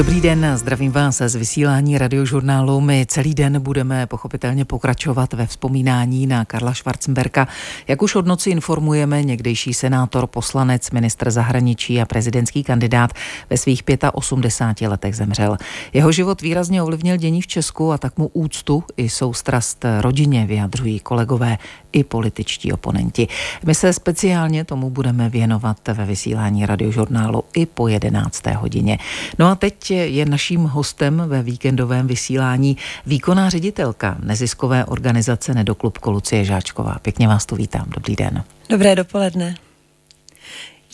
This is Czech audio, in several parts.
Dobrý den, zdravím vás z vysílání radiožurnálu. My celý den budeme pochopitelně pokračovat ve vzpomínání na Karla Schwarzenberka. Jak už od noci informujeme, někdejší senátor, poslanec, ministr zahraničí a prezidentský kandidát ve svých 85 letech zemřel. Jeho život výrazně ovlivnil dění v Česku a tak mu úctu i soustrast rodině vyjadřují kolegové i političtí oponenti. My se speciálně tomu budeme věnovat ve vysílání radiožurnálu i po 11. hodině. No a teď je naším hostem ve víkendovém vysílání výkonná ředitelka neziskové organizace Nedoklubko Lucie Žáčková. Pěkně vás tu vítám. Dobrý den. Dobré dopoledne.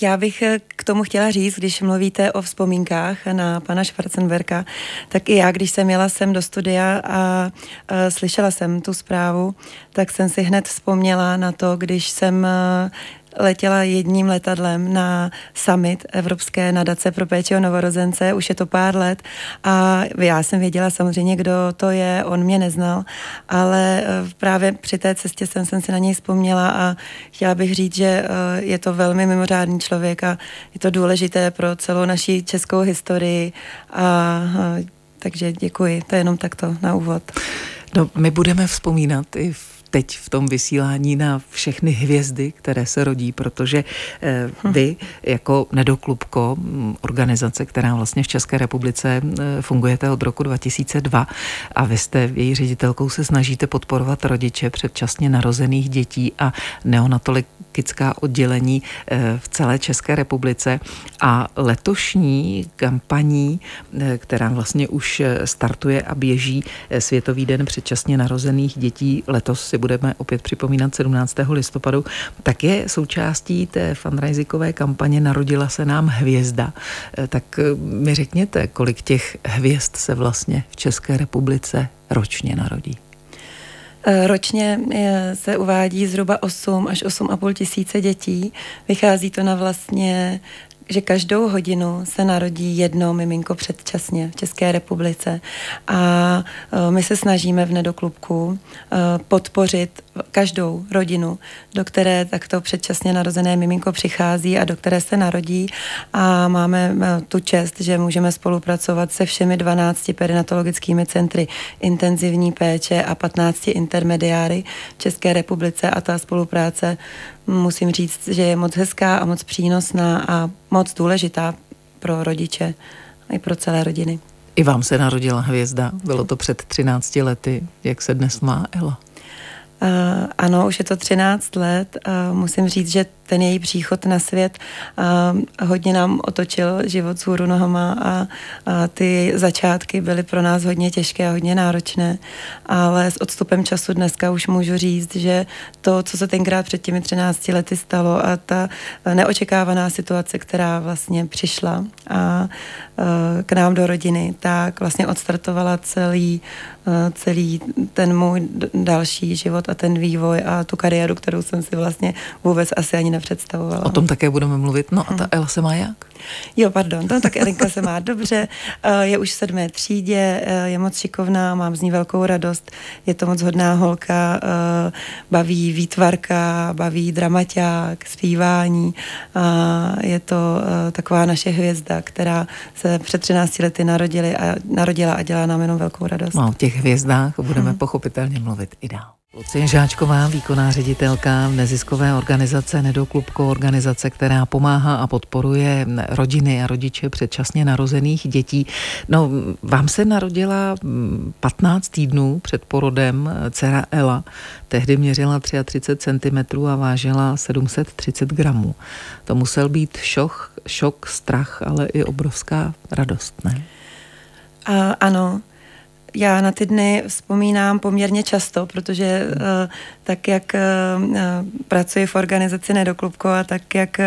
Já bych eh, k tomu chtěla říct, když mluvíte o vzpomínkách na pana Schwarzenberka, tak i já, když jsem jela sem do studia a, a slyšela jsem tu zprávu, tak jsem si hned vzpomněla na to, když jsem eh, letěla jedním letadlem na summit Evropské nadace pro péči o novorozence, už je to pár let a já jsem věděla samozřejmě, kdo to je, on mě neznal, ale eh, právě při té cestě jsem, jsem si na něj vzpomněla a chtěla bych říct, že eh, je to velmi mimořádný člověk a je to důležité pro celou naší českou historii a takže děkuji, to je jenom takto na úvod. No, my budeme vzpomínat i v teď v tom vysílání na všechny hvězdy, které se rodí, protože eh, hm. vy jako Nedoklubko, mm, organizace, která vlastně v České republice eh, fungujete od roku 2002 a vy jste její ředitelkou, se snažíte podporovat rodiče předčasně narozených dětí a neonatologická oddělení eh, v celé České republice a letošní kampaní, která vlastně už startuje a běží Světový den předčasně narozených dětí, letos si budeme opět připomínat 17. listopadu, tak je součástí té fundraisingové kampaně Narodila se nám hvězda. Eh, tak eh, mi řekněte, kolik těch hvězd se vlastně v České republice ročně narodí? Eh, ročně se uvádí zhruba 8 až 8,5 tisíce dětí. Vychází to na vlastně že každou hodinu se narodí jedno miminko předčasně v České republice. A e, my se snažíme v Nedoklubku e, podpořit každou rodinu, do které takto předčasně narozené miminko přichází a do které se narodí. A máme e, tu čest, že můžeme spolupracovat se všemi 12 perinatologickými centry intenzivní péče a 15 intermediáry v České republice a ta spolupráce musím říct, že je moc hezká a moc přínosná a moc důležitá pro rodiče i pro celé rodiny. I vám se narodila hvězda, bylo to před 13 lety. Jak se dnes má Ela? Uh, ano, už je to 13 let. Uh, musím říct, že ten její příchod na svět uh, hodně nám otočil život z hůru nohama a, a ty začátky byly pro nás hodně těžké a hodně náročné, ale s odstupem času dneska už můžu říct, že to, co se tenkrát před těmi 13 lety stalo a ta neočekávaná situace, která vlastně přišla a k nám do rodiny, tak vlastně odstartovala celý, celý ten můj další život a ten vývoj a tu kariéru, kterou jsem si vlastně vůbec asi ani nepředstavovala. O tom také budeme mluvit. No a ta Ela se má jak? Jo, pardon, no, tak Elinka se má dobře, eh, je už v sedmé třídě, eh, je moc šikovná, mám z ní velkou radost, je to moc hodná holka, eh, baví výtvarka, baví dramaťák, zpívání a je to taková naše hvězda, která se před 13 lety narodili a, narodila a dělá nám jenom velkou radost. No, o těch hvězdách budeme hmm. pochopitelně mluvit i dál. Lucie Žáčková, výkonná ředitelka neziskové organizace Nedoklubko, organizace, která pomáhá a podporuje rodiny a rodiče předčasně narozených dětí. No, vám se narodila 15 týdnů před porodem dcera Ela. Tehdy měřila 33 cm a vážila 730 gramů. To musel být šok, šok, strach, ale i obrovská radost, ne? A, ano, já na ty dny vzpomínám poměrně často, protože uh, tak, jak uh, pracuji v organizaci Nedoklubko a tak, jak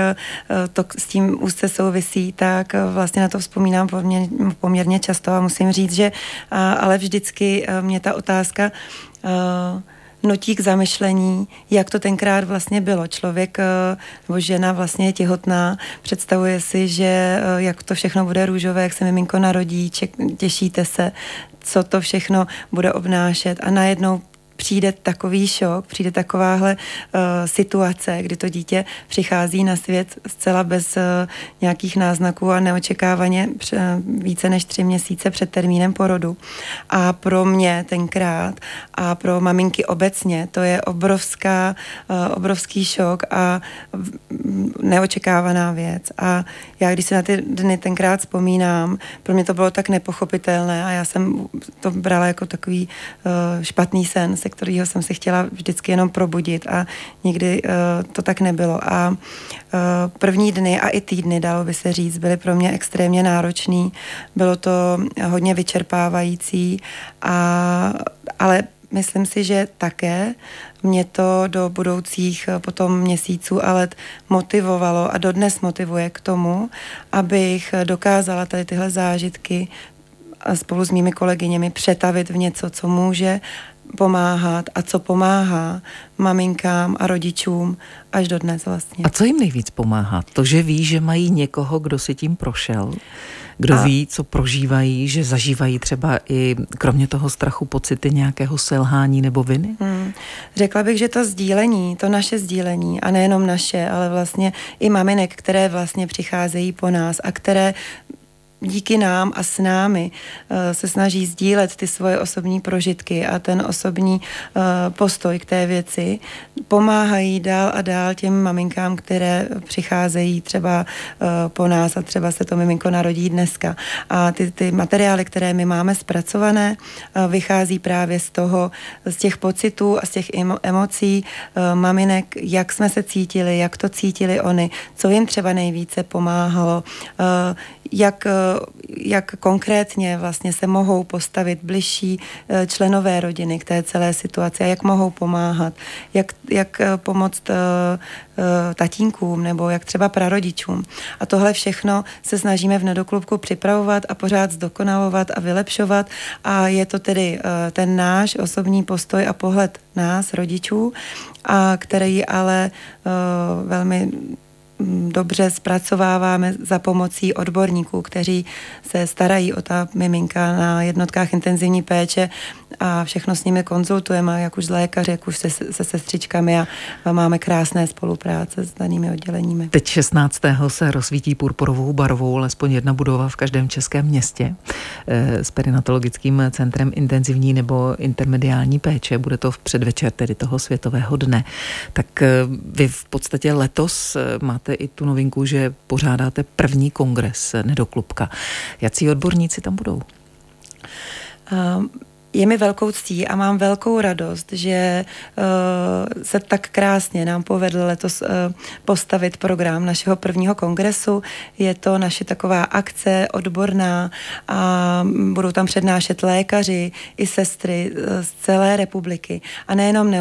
to s tím úzce souvisí, tak vlastně na to vzpomínám poměrně, často a musím říct, že ale vždycky mě ta otázka nutí k zamyšlení, jak to tenkrát vlastně bylo. Člověk nebo žena vlastně je těhotná, představuje si, že jak to všechno bude růžové, jak se miminko narodí, těšíte se, co to všechno bude obnášet. A najednou přijde takový šok, přijde takováhle uh, situace, kdy to dítě přichází na svět zcela bez uh, nějakých náznaků a neočekávaně více než tři měsíce před termínem porodu. A pro mě tenkrát a pro maminky obecně to je obrovská, uh, obrovský šok a neočekávaná věc. A já, když se na ty dny tenkrát vzpomínám, pro mě to bylo tak nepochopitelné a já jsem to brala jako takový uh, špatný sen, se kterého jsem se chtěla vždycky jenom probudit a nikdy uh, to tak nebylo. A uh, první dny a i týdny, dalo by se říct, byly pro mě extrémně náročný. Bylo to hodně vyčerpávající, a, ale myslím si, že také mě to do budoucích potom měsíců a let motivovalo a dodnes motivuje k tomu, abych dokázala tady tyhle zážitky spolu s mými kolegyněmi přetavit v něco, co může pomáhat a co pomáhá maminkám a rodičům až do dnes vlastně. A co jim nejvíc pomáhá? To, že ví, že mají někoho, kdo si tím prošel, kdo a... ví, co prožívají, že zažívají třeba i kromě toho strachu pocity nějakého selhání nebo viny? Hmm. Řekla bych, že to sdílení, to naše sdílení a nejenom naše, ale vlastně i maminek, které vlastně přicházejí po nás a které díky nám a s námi eh, se snaží sdílet ty svoje osobní prožitky a ten osobní eh, postoj k té věci, pomáhají dál a dál těm maminkám, které přicházejí třeba eh, po nás a třeba se to miminko narodí dneska. A ty, ty materiály, které my máme zpracované, vychází právě z toho, z těch pocitů a z těch emocí maminek, jak jsme se cítili, jak to cítili oni, co jim třeba nejvíce pomáhalo, jak, eh, jak konkrétně vlastně se mohou postavit bližší eh, členové rodiny k té celé situaci a jak mohou pomáhat, jak, jak eh, pomoct tatínkům nebo jak třeba prarodičům. A tohle všechno se snažíme v nedoklubku připravovat a pořád zdokonalovat a vylepšovat a je to tedy ten náš osobní postoj a pohled nás, rodičů, a který ale velmi dobře zpracováváme za pomocí odborníků, kteří se starají o ta miminka na jednotkách intenzivní péče a všechno s nimi konzultujeme, jak už s lékaři, jak už se, se sestřičkami a, a máme krásné spolupráce s danými odděleními. Teď 16. se rozsvítí purpurovou barvou alespoň jedna budova v každém českém městě eh, s perinatologickým centrem intenzivní nebo intermediální péče. Bude to v předvečer tedy toho světového dne. Tak eh, vy v podstatě letos eh, máte i tu novinku, že pořádáte první kongres Nedoklubka. Jací odborníci tam budou? Um, je mi velkou ctí a mám velkou radost, že uh, se tak krásně nám povedl letos uh, postavit program našeho prvního kongresu. Je to naše taková akce odborná a budou tam přednášet lékaři i sestry uh, z celé republiky. A nejenom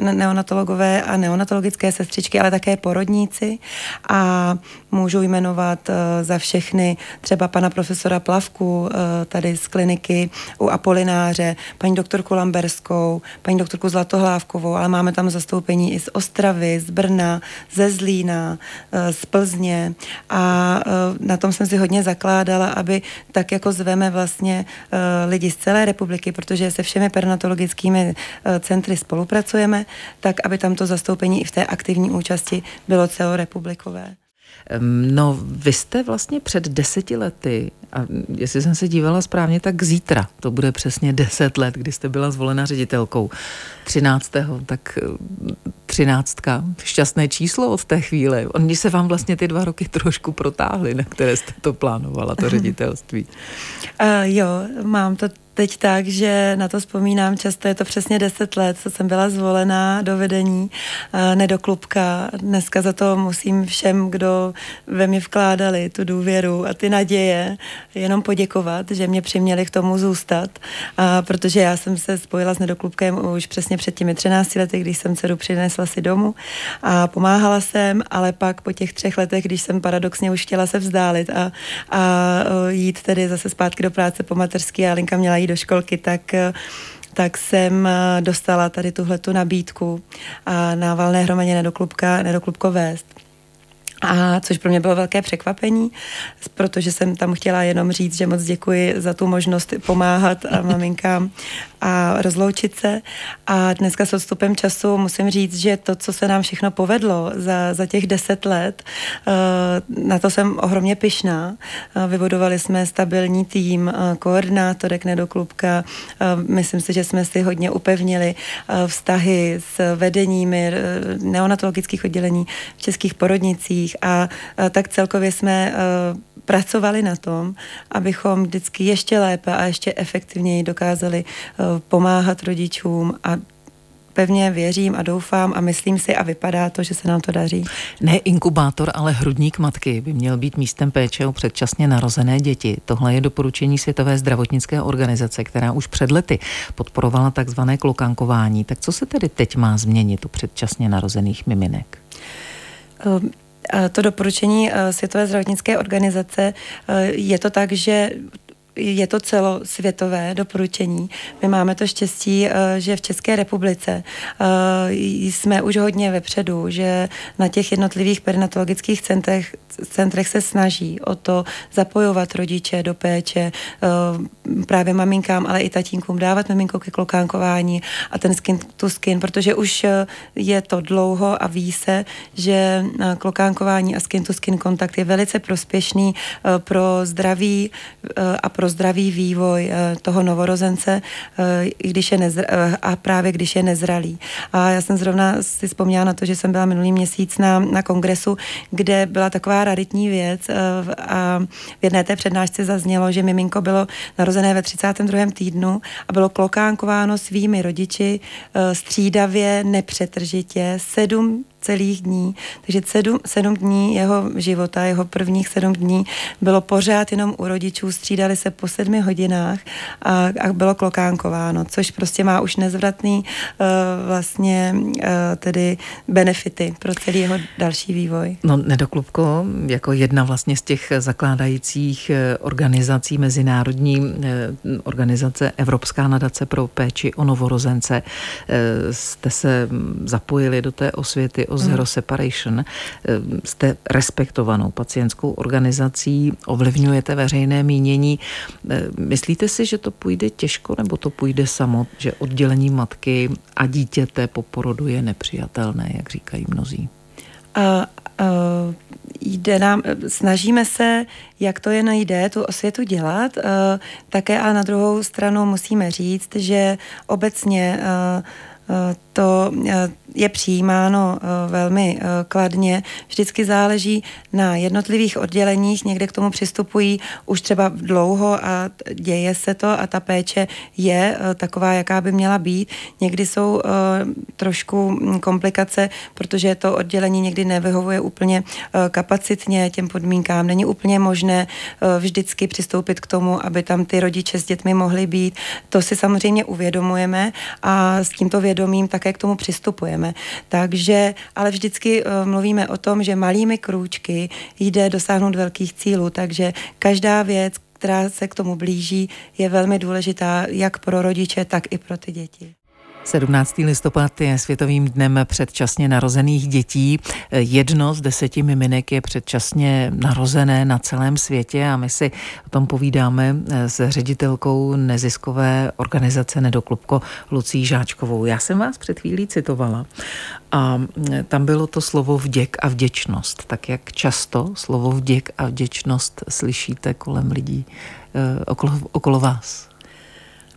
neonatologové a neonatologické sestřičky, ale také porodníci. A můžu jmenovat uh, za všechny třeba pana profesora Plavku uh, tady z kliniky u Apolina semináře, paní doktorku Lamberskou, paní doktorku Zlatohlávkovou, ale máme tam zastoupení i z Ostravy, z Brna, ze Zlína, eh, z Plzně a eh, na tom jsem si hodně zakládala, aby tak jako zveme vlastně eh, lidi z celé republiky, protože se všemi perinatologickými centry spolupracujeme, tak aby tam to zastoupení i v té aktivní účasti bylo celorepublikové. No, vy jste vlastně před deseti lety, a jestli jsem se dívala správně, tak zítra, to bude přesně deset let, kdy jste byla zvolena ředitelkou. Třináctého, tak eh, třináctka, šťastné číslo od té chvíle. Oni se vám vlastně ty dva roky trošku protáhly, na které jste to plánovala, to ředitelství. Uh, jo, mám to teď tak, že na to vzpomínám často, je to přesně 10 let, co jsem byla zvolená do vedení nedoklubka. Dneska za to musím všem, kdo ve mě vkládali tu důvěru a ty naděje, jenom poděkovat, že mě přiměli k tomu zůstat, a protože já jsem se spojila s nedoklubkem už přesně před těmi 13 lety, když jsem dceru přinesla si domů a pomáhala jsem, ale pak po těch třech letech, když jsem paradoxně už chtěla se vzdálit a, a jít tedy zase zpátky do práce po mateřský a Linka měla jít do školky, tak tak jsem dostala tady tuhle tu nabídku a na valné hromadě nedoklubka, nedoklubko vést. a což pro mě bylo velké překvapení, protože jsem tam chtěla jenom říct, že moc děkuji za tu možnost pomáhat maminkám a rozloučit se. A dneska s odstupem času musím říct, že to, co se nám všechno povedlo za, za těch deset let, eh, na to jsem ohromně pyšná. Eh, vybudovali jsme stabilní tým eh, koordinátorek nedoklubka. Myslím si, že jsme si hodně upevnili vztahy s vedeními neonatologických oddělení v českých porodnicích a tak celkově jsme pracovali na tom, abychom vždycky ještě lépe a ještě efektivněji dokázali pomáhat rodičům a pevně věřím a doufám a myslím si a vypadá to, že se nám to daří. Ne inkubátor, ale hrudník matky by měl být místem péče o předčasně narozené děti. Tohle je doporučení Světové zdravotnické organizace, která už před lety podporovala takzvané klokankování. Tak co se tedy teď má změnit u předčasně narozených miminek? Um, to doporučení uh, Světové zdravotnické organizace uh, je to tak, že je to celosvětové doporučení. My máme to štěstí, eh, že v České republice eh, jsme už hodně vepředu, že na těch jednotlivých perinatologických centrech, centrech se snaží o to zapojovat rodiče do péče, eh, právě maminkám, ale i tatínkům dávat miminko ke klokánkování a ten skin to skin, protože už je to dlouho a ví se, že klokánkování a skin to skin kontakt je velice prospěšný pro zdraví a pro pro zdravý vývoj eh, toho novorozence, eh, když je nezr- eh, a právě když je nezralý. A já jsem zrovna si vzpomněla na to, že jsem byla minulý měsíc na, na kongresu, kde byla taková raritní věc a v jedné té přednášce zaznělo, že miminko bylo narozené ve 32. týdnu a bylo klokánkováno svými rodiči střídavě, nepřetržitě, sedm celých dní. Takže sedm, sedm dní jeho života, jeho prvních sedm dní bylo pořád jenom u rodičů, střídali se po sedmi hodinách a, a bylo klokánkováno, což prostě má už nezvratný uh, vlastně uh, tedy benefity pro celý jeho další vývoj. No Nedoklubko, jako jedna vlastně z těch zakládajících eh, organizací mezinárodní organizace Evropská nadace pro péči o novorozence, jste se zapojili do té osvěty o Zero Separation. Eh, jste respektovanou pacientskou organizací, ovlivňujete veřejné mínění. Eh, myslíte si, že to půjde těžko, nebo to půjde samo, že oddělení matky a dítěte po porodu je nepřijatelné, jak říkají mnozí? Uh, uh, jde nám, snažíme se, jak to jen jde, tu osvětu dělat. Uh, také ale na druhou stranu musíme říct, že obecně uh, to je přijímáno eh, velmi eh, kladně. Vždycky záleží na jednotlivých odděleních, někde k tomu přistupují už třeba dlouho a děje se to a ta péče je taková, jaká by měla být. Někdy jsou trošku hm, komplikace, protože to oddělení někdy nevyhovuje úplně kapacitně těm podmínkám. Není úplně možné vždycky přistoupit k tomu, aby tam ty rodiče s dětmi mohli být. To si samozřejmě uvědomujeme a s tímto vědomím také k tomu přistupujeme. Takže, ale vždycky uh, mluvíme o tom, že malými krůčky jde dosáhnout velkých cílů, takže každá věc, která se k tomu blíží, je velmi důležitá jak pro rodiče, tak i pro ty děti. 17. listopad je Světovým dnem předčasně narozených dětí. Jedno z deseti miminek je předčasně narozené na celém světě a my si o tom povídáme s ředitelkou neziskové organizace Nedoklubko Lucí Žáčkovou. Já jsem vás před chvílí citovala a tam bylo to slovo vděk a vděčnost. Tak jak často slovo vděk a vděčnost slyšíte kolem lidí eh, okolo, okolo vás?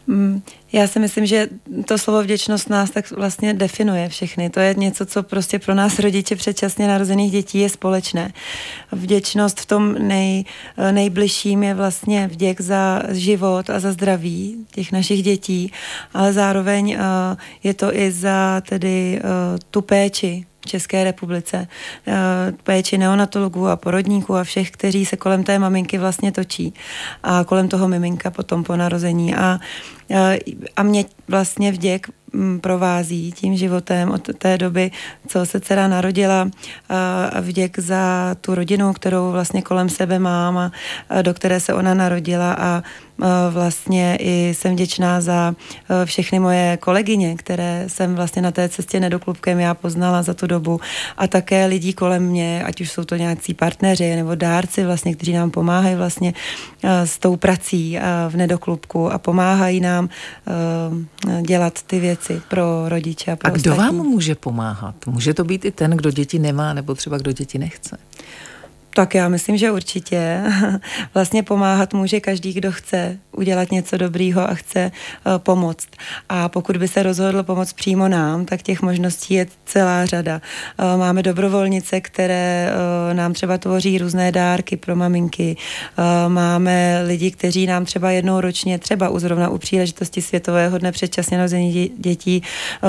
Mm, já si myslím, že to slovo vděčnost nás tak vlastně definuje všechny. To je něco, co prostě pro nás rodiče předčasně narozených dětí je společné. Vděčnost v tom nej, nejbližším je vlastně vděk za život a za zdraví těch našich dětí, ale zároveň uh, je to i za tedy uh, tu péči, České republice, uh, péči neonatologů a porodníků a všech, kteří se kolem té maminky vlastně točí a kolem toho miminka potom po narození. A a mě vlastně vděk provází tím životem od té doby, co se dcera narodila a vděk za tu rodinu, kterou vlastně kolem sebe mám a do které se ona narodila. A vlastně i jsem vděčná za všechny moje kolegyně, které jsem vlastně na té cestě nedoklubkem já poznala za tu dobu. A také lidí kolem mě, ať už jsou to nějací partneři nebo dárci vlastně, kteří nám pomáhají vlastně s tou prací v nedoklubku a pomáhají nám dělat ty věci pro rodiče a pro A kdo ostatní. vám může pomáhat? Může to být i ten, kdo děti nemá, nebo třeba kdo děti nechce? Tak já myslím, že určitě. Vlastně pomáhat může každý, kdo chce udělat něco dobrýho a chce uh, pomoct. A pokud by se rozhodl pomoct přímo nám, tak těch možností je celá řada. Uh, máme dobrovolnice, které uh, nám třeba tvoří různé dárky pro maminky. Máme lidi, kteří nám třeba jednou ročně, třeba u zrovna u příležitosti Světového dne předčasně narození dětí,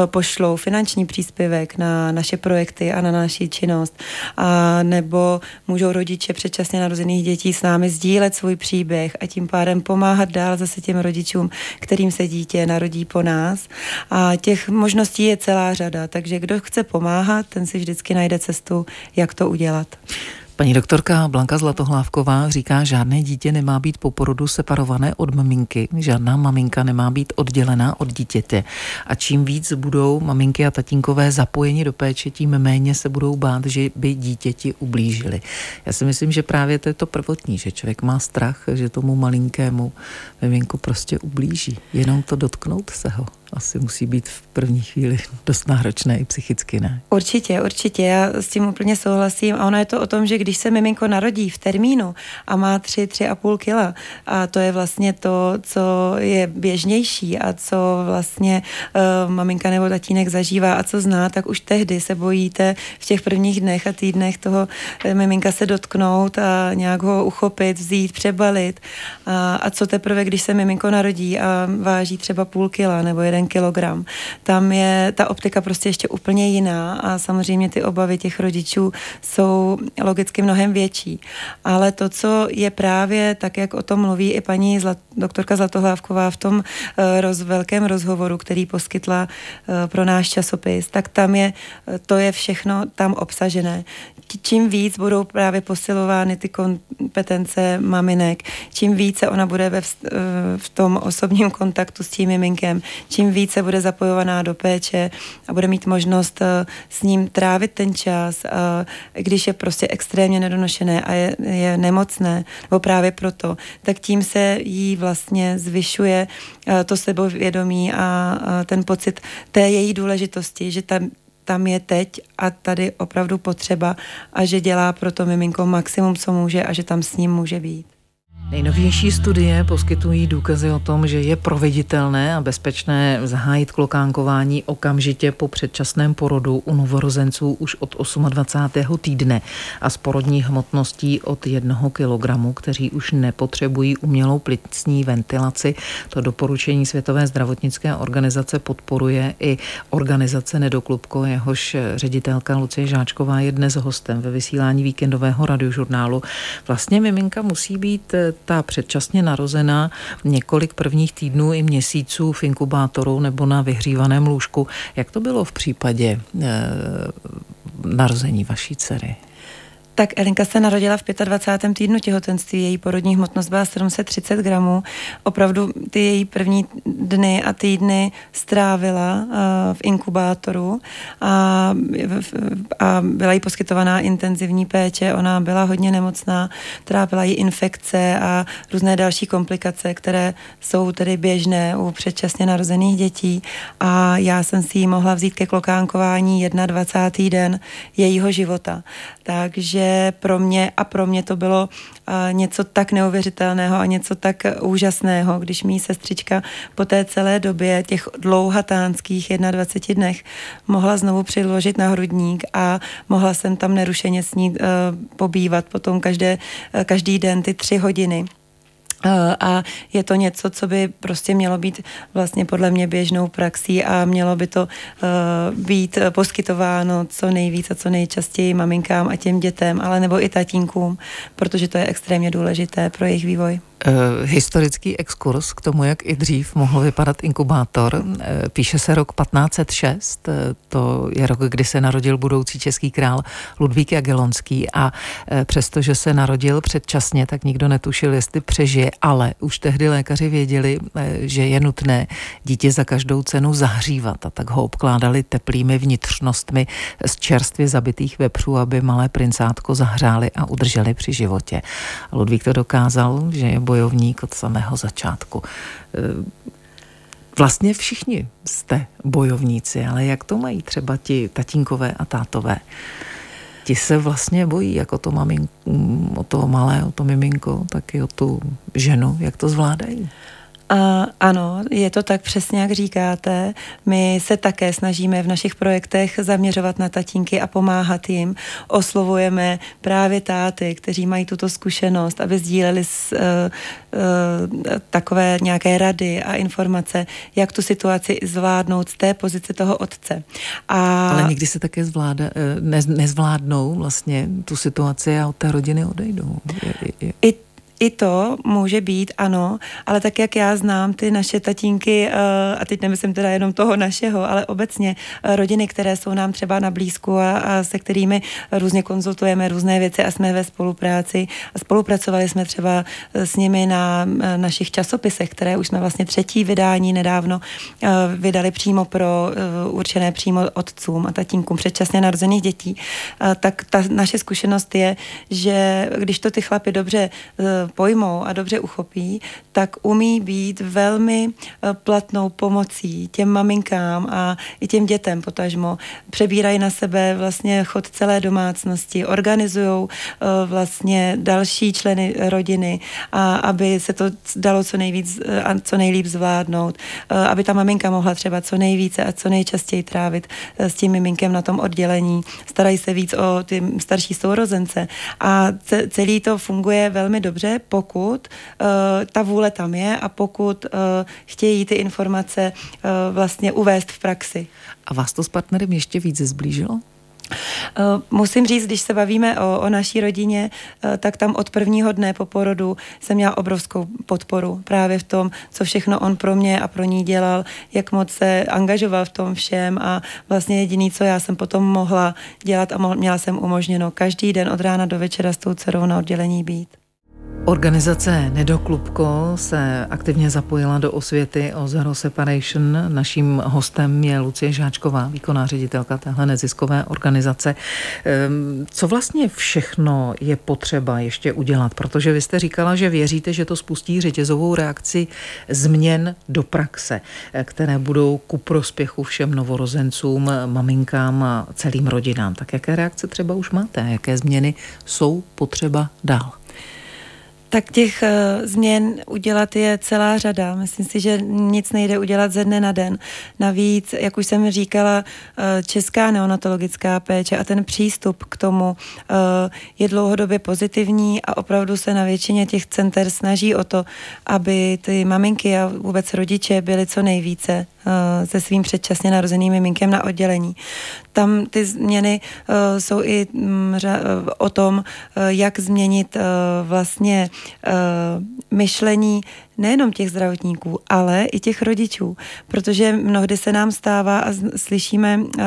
pošlou finanční příspěvek na naše projekty a na naši činnost. A nebo můžou rodiče předčasně narozených dětí s námi sdílet svůj příběh a tím pádem pomáhat dál zase těm rodičům, kterým se dítě narodí po nás. A těch možností je celá řada, takže kdo chce pomáhat, ten si vždycky najde cestu, jak to udělat. Paní doktorka Blanka Zlatohlávková říká, žádné dítě nemá být po porodu separované od maminky, žádná maminka nemá být oddělená od dítěte. A čím víc budou maminky a tatínkové zapojeni do péče, tím méně se budou bát, že by dítěti ublížili. Já si myslím, že právě to je to prvotní, že člověk má strach, že tomu malinkému miminku prostě ublíží. Jenom to dotknout se ho asi musí být v první chvíli dost náročné i psychicky, ne? Určitě, určitě, já s tím úplně souhlasím. A ono je to o tom, že když se miminko narodí v termínu a má tři, tři a půl kila, a to je vlastně to, co je běžnější a co vlastně uh, maminka nebo tatínek zažívá a co zná, tak už tehdy se bojíte v těch prvních dnech a týdnech toho uh, miminka se dotknout a nějak ho uchopit, vzít, přebalit. A, a co teprve, když se miminko narodí a váží třeba půl kila nebo jeden jeden kilogram. Tam je ta optika prostě ještě úplně jiná a samozřejmě ty obavy těch rodičů jsou logicky mnohem větší. Ale to, co je právě tak, jak o tom mluví i paní Zlat, doktorka Zlatohlávková v tom uh, roz, velkém rozhovoru, který poskytla uh, pro náš časopis, tak tam je, to je všechno tam obsažené. Čím víc budou právě posilovány ty kompetence maminek, čím více ona bude ve, eh, v tom osobním kontaktu s tím miminkem, čím tím více bude zapojovaná do péče a bude mít možnost eh, s ním trávit ten čas, eh, když je prostě extrémně nedonošené a je, je nemocné, nebo právě proto, tak tím se jí vlastně zvyšuje eh, to sebovědomí a ten pocit té její důležitosti, že tam tam je teď a tady opravdu potřeba a že dělá pro to miminko maximum, co může a že tam s ním může být. Nejnovější studie poskytují důkazy o tom, že je proveditelné a bezpečné zahájit klokánkování okamžitě po předčasném porodu u novorozenců už od 28. týdne a s porodní hmotností od 1 kg, kteří už nepotřebují umělou plicní ventilaci. To doporučení Světové zdravotnické organizace podporuje i organizace Nedoklubko, jehož ředitelka Lucie Žáčková je dnes hostem ve vysílání víkendového radiožurnálu. Vlastně miminka musí být ta předčasně narozená několik prvních týdnů i měsíců v inkubátoru nebo na vyhřívaném lůžku. Jak to bylo v případě e, narození vaší dcery? Tak Elinka se narodila v 25. týdnu těhotenství, její porodní hmotnost byla 730 gramů. Opravdu ty její první dny a týdny strávila uh, v inkubátoru a, a byla jí poskytovaná intenzivní péče. Ona byla hodně nemocná, trápila jí infekce a různé další komplikace, které jsou tedy běžné u předčasně narozených dětí. A já jsem si ji mohla vzít ke klokánkování 21. den jejího života. Takže pro mě a pro mě to bylo něco tak neuvěřitelného a něco tak úžasného, když mi sestřička po té celé době těch dlouhatánských 21 dnech mohla znovu přiložit na hrudník a mohla jsem tam nerušeně s ní uh, pobývat potom každé, uh, každý den ty tři hodiny. Eh, a je to něco, co by prostě mělo být vlastně podle mě běžnou praxí a mělo by to uh, být poskytováno co nejvíc a co nejčastěji maminkám a těm dětem, ale nebo i tatínkům, protože to je extrémně důležité pro jejich vývoj. Uh, historický exkurs k tomu, jak i dřív mohl vypadat inkubátor. Uh, píše se rok 1506, uh, to je rok, kdy se narodil budoucí český král Ludvík Jagelonský a přestože se narodil předčasně, tak nikdo netušil, jestli přežije, ale už tehdy lékaři věděli, že je nutné dítě za každou cenu zahřívat a tak ho obkládali teplými vnitřnostmi z čerstvě zabitých vepřů, aby malé princátko zahřáli a udrželi při životě. A Ludvík to dokázal, že je bojovník od samého začátku. E, vlastně všichni jste bojovníci, ale jak to mají třeba ti tatínkové a tátové? Ti se vlastně bojí, jako to maminko, o to malé, o to miminko, tak i o tu ženu, jak to zvládají. A ano, je to tak přesně, jak říkáte. My se také snažíme v našich projektech zaměřovat na tatínky a pomáhat jim. Oslovujeme právě táty, kteří mají tuto zkušenost, aby sdíleli s, uh, uh, takové nějaké rady a informace, jak tu situaci zvládnout z té pozice toho otce. A... Ale někdy se také zvláda, eh, ne, nezvládnou vlastně tu situaci a od té rodiny odejdou. Je, je. I i to může být, ano, ale tak, jak já znám ty naše tatínky, eh, a teď nemyslím teda jenom toho našeho, ale obecně eh, rodiny, které jsou nám třeba na blízku a, a se kterými různě konzultujeme různé věci a jsme ve spolupráci. Spolupracovali jsme třeba eh, s nimi na našich časopisech, které už jsme vlastně třetí vydání nedávno vydali přímo pro určené přímo otcům a tatínkům předčasně narozených dětí. Tak ta naše zkušenost je, že když to ty chlapy dobře pojmou a dobře uchopí, tak umí být velmi eh, platnou pomocí těm maminkám a i těm dětem potažmo. Přebírají na sebe vlastně chod celé domácnosti, organizují eh, vlastně další členy rodiny, a aby se to dalo co nejvíc eh, a co nejlíp zvládnout, aby ta maminka mohla třeba co nejvíce a co nejčastěji trávit s tím miminkem na tom oddělení. Starají se víc o ty starší sourozence a celý to funguje velmi dobře, pokud uh, ta vůle tam je a pokud uh, chtějí ty informace uh, vlastně uvést v praxi. A vás to s partnerem ještě více zblížilo? Musím říct, když se bavíme o, o naší rodině, tak tam od prvního dne po porodu jsem měla obrovskou podporu právě v tom, co všechno on pro mě a pro ní dělal, jak moc se angažoval v tom všem a vlastně jediný, co já jsem potom mohla dělat a měla jsem umožněno každý den od rána do večera s tou dcerou na oddělení být. Organizace Nedoklubko se aktivně zapojila do osvěty o Zero Separation. Naším hostem je Lucie Žáčková, výkonná ředitelka téhle neziskové organizace. Ehm, co vlastně všechno je potřeba ještě udělat? Protože vy jste říkala, že věříte, že to spustí řetězovou reakci změn do praxe, eh, které budou ku prospěchu všem novorozencům, maminkám a celým rodinám. Tak jaké reakce třeba už máte? Jaké změny jsou potřeba dál? Tak těch uh, změn udělat je celá řada. Myslím si, že nic nejde udělat ze dne na den. Navíc, jak už jsem říkala, uh, česká neonatologická péče a ten přístup k tomu uh, je dlouhodobě pozitivní a opravdu se na většině těch center snaží o to, aby ty maminky a vůbec rodiče byly co nejvíce se svým předčasně narozeným miminkem na oddělení. Tam ty změny jsou i mm, o tom, jak změnit vlastně myšlení nejenom těch zdravotníků, ale i těch rodičů, protože mnohdy se nám stává a slyšíme uh,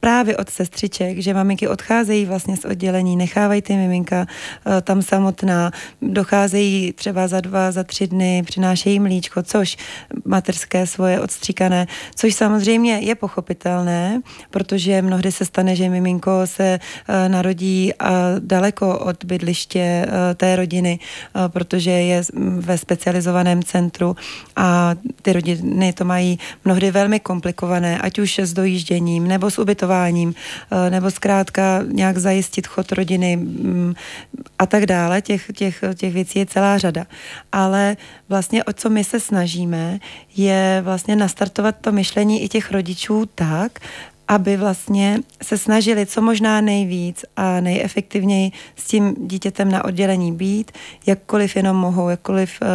právě od sestřiček, že maminky odcházejí vlastně z oddělení, nechávají ty miminka uh, tam samotná, docházejí třeba za dva, za tři dny, přinášejí mlíčko, což materské svoje odstříkané, což samozřejmě je pochopitelné, protože mnohdy se stane, že miminko se uh, narodí uh, daleko od bydliště uh, té rodiny, uh, protože je ve speciální specializovaném centru a ty rodiny to mají mnohdy velmi komplikované, ať už s dojížděním nebo s ubytováním, eh, nebo zkrátka nějak zajistit chod rodiny mm, a tak dále. Těch, těch, těch věcí je celá řada. Ale vlastně o co my se snažíme, je vlastně nastartovat to myšlení i těch rodičů tak, aby vlastně se snažili co možná nejvíc a nejefektivněji s tím dítětem na oddělení být, jakkoliv jenom mohou, jakkoliv uh,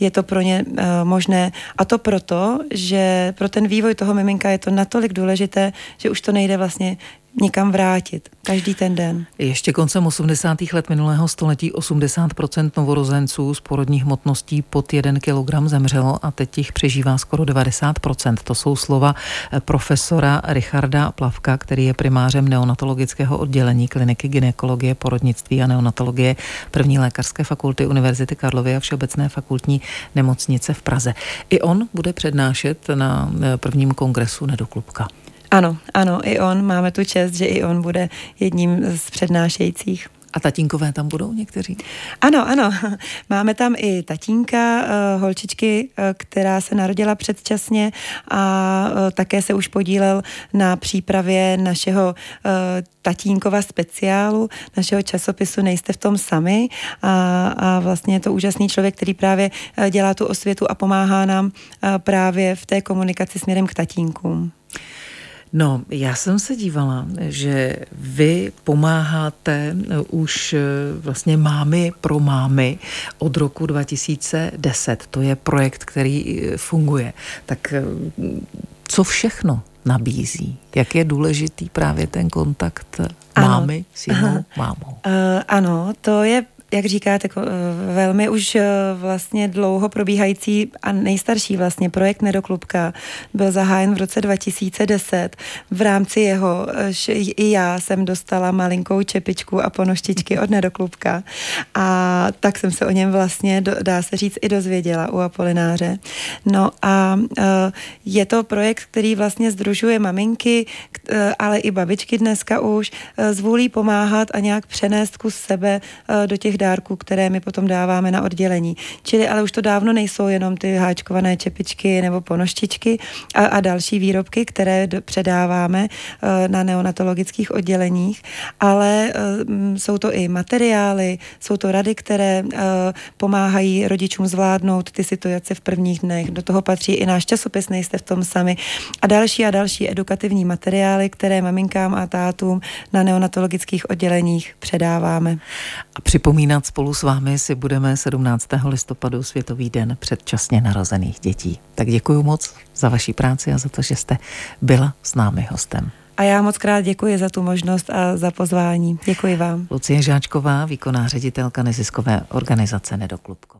je to pro ně uh, možné. A to proto, že pro ten vývoj toho miminka je to natolik důležité, že už to nejde vlastně nikam vrátit. Každý ten den. Ještě koncem 80. let minulého století 80% novorozenců z porodních hmotností pod 1 kg zemřelo a teď jich přežívá skoro 90%. To jsou slova profesora Richarda Plavka, který je primářem neonatologického oddělení kliniky ginekologie, porodnictví a neonatologie první lékařské fakulty Univerzity Karlovy a Všeobecné fakultní nemocnice v Praze. I on bude přednášet na prvním kongresu Nedoklubka. Ano, ano, i on. Máme tu čest, že i on bude jedním z přednášejících. A tatínkové tam budou někteří? Ano, ano. Máme tam i tatínka, uh, holčičky, uh, která se narodila předčasně a uh, také se už podílel na přípravě našeho tatínkova speciálu, našeho časopisu Nejste v tom sami a, a vlastně je to úžasný člověk, který právě dělá tu osvětu a pomáhá nám právě v té komunikaci směrem k tatínkům. No, já jsem se dívala, že vy pomáháte eh, už eh, vlastně mámy pro mámy od roku 2010. To je projekt, který eh, funguje. Tak co všechno nabízí? Jak je důležitý právě ten kontakt mámy ano. s jinou mámou? Uh, ano, to je jak říkáte, jako, eh, velmi už eh, vlastně dlouho probíhající a nejstarší vlastně projekt Nedoklubka byl zahájen v roce 2010. V rámci jeho i já jsem dostala malinkou čepičku a ponoštičky od Nedoklubka a tak jsem se o něm vlastně, dá se říct, i dozvěděla u Apolináře. No a eh, je to projekt, který vlastně združuje maminky, ale i babičky dneska už zvůlí pomáhat a nějak přenést kus sebe do těch dárků, které my potom dáváme na oddělení. Čili ale už to dávno nejsou jenom ty háčkované čepičky nebo ponoštičky a, a další výrobky, které do, předáváme uh, na neonatologických odděleních, ale uh, jsou to i materiály, jsou to rady, které uh, pomáhají rodičům zvládnout ty situace v prvních dnech. Do toho patří i náš časopis, nejste v tom sami. A další a další edukativní materiály, které maminkám a tátům na neonatologických odděleních předáváme. A připomínám, Připomínat spolu s vámi si budeme 17. listopadu Světový den předčasně narozených dětí. Tak děkuji moc za vaši práci a za to, že jste byla s námi hostem. A já moc krát děkuji za tu možnost a za pozvání. Děkuji vám. Lucie Žáčková, výkonná ředitelka neziskové organizace Nedoklubko.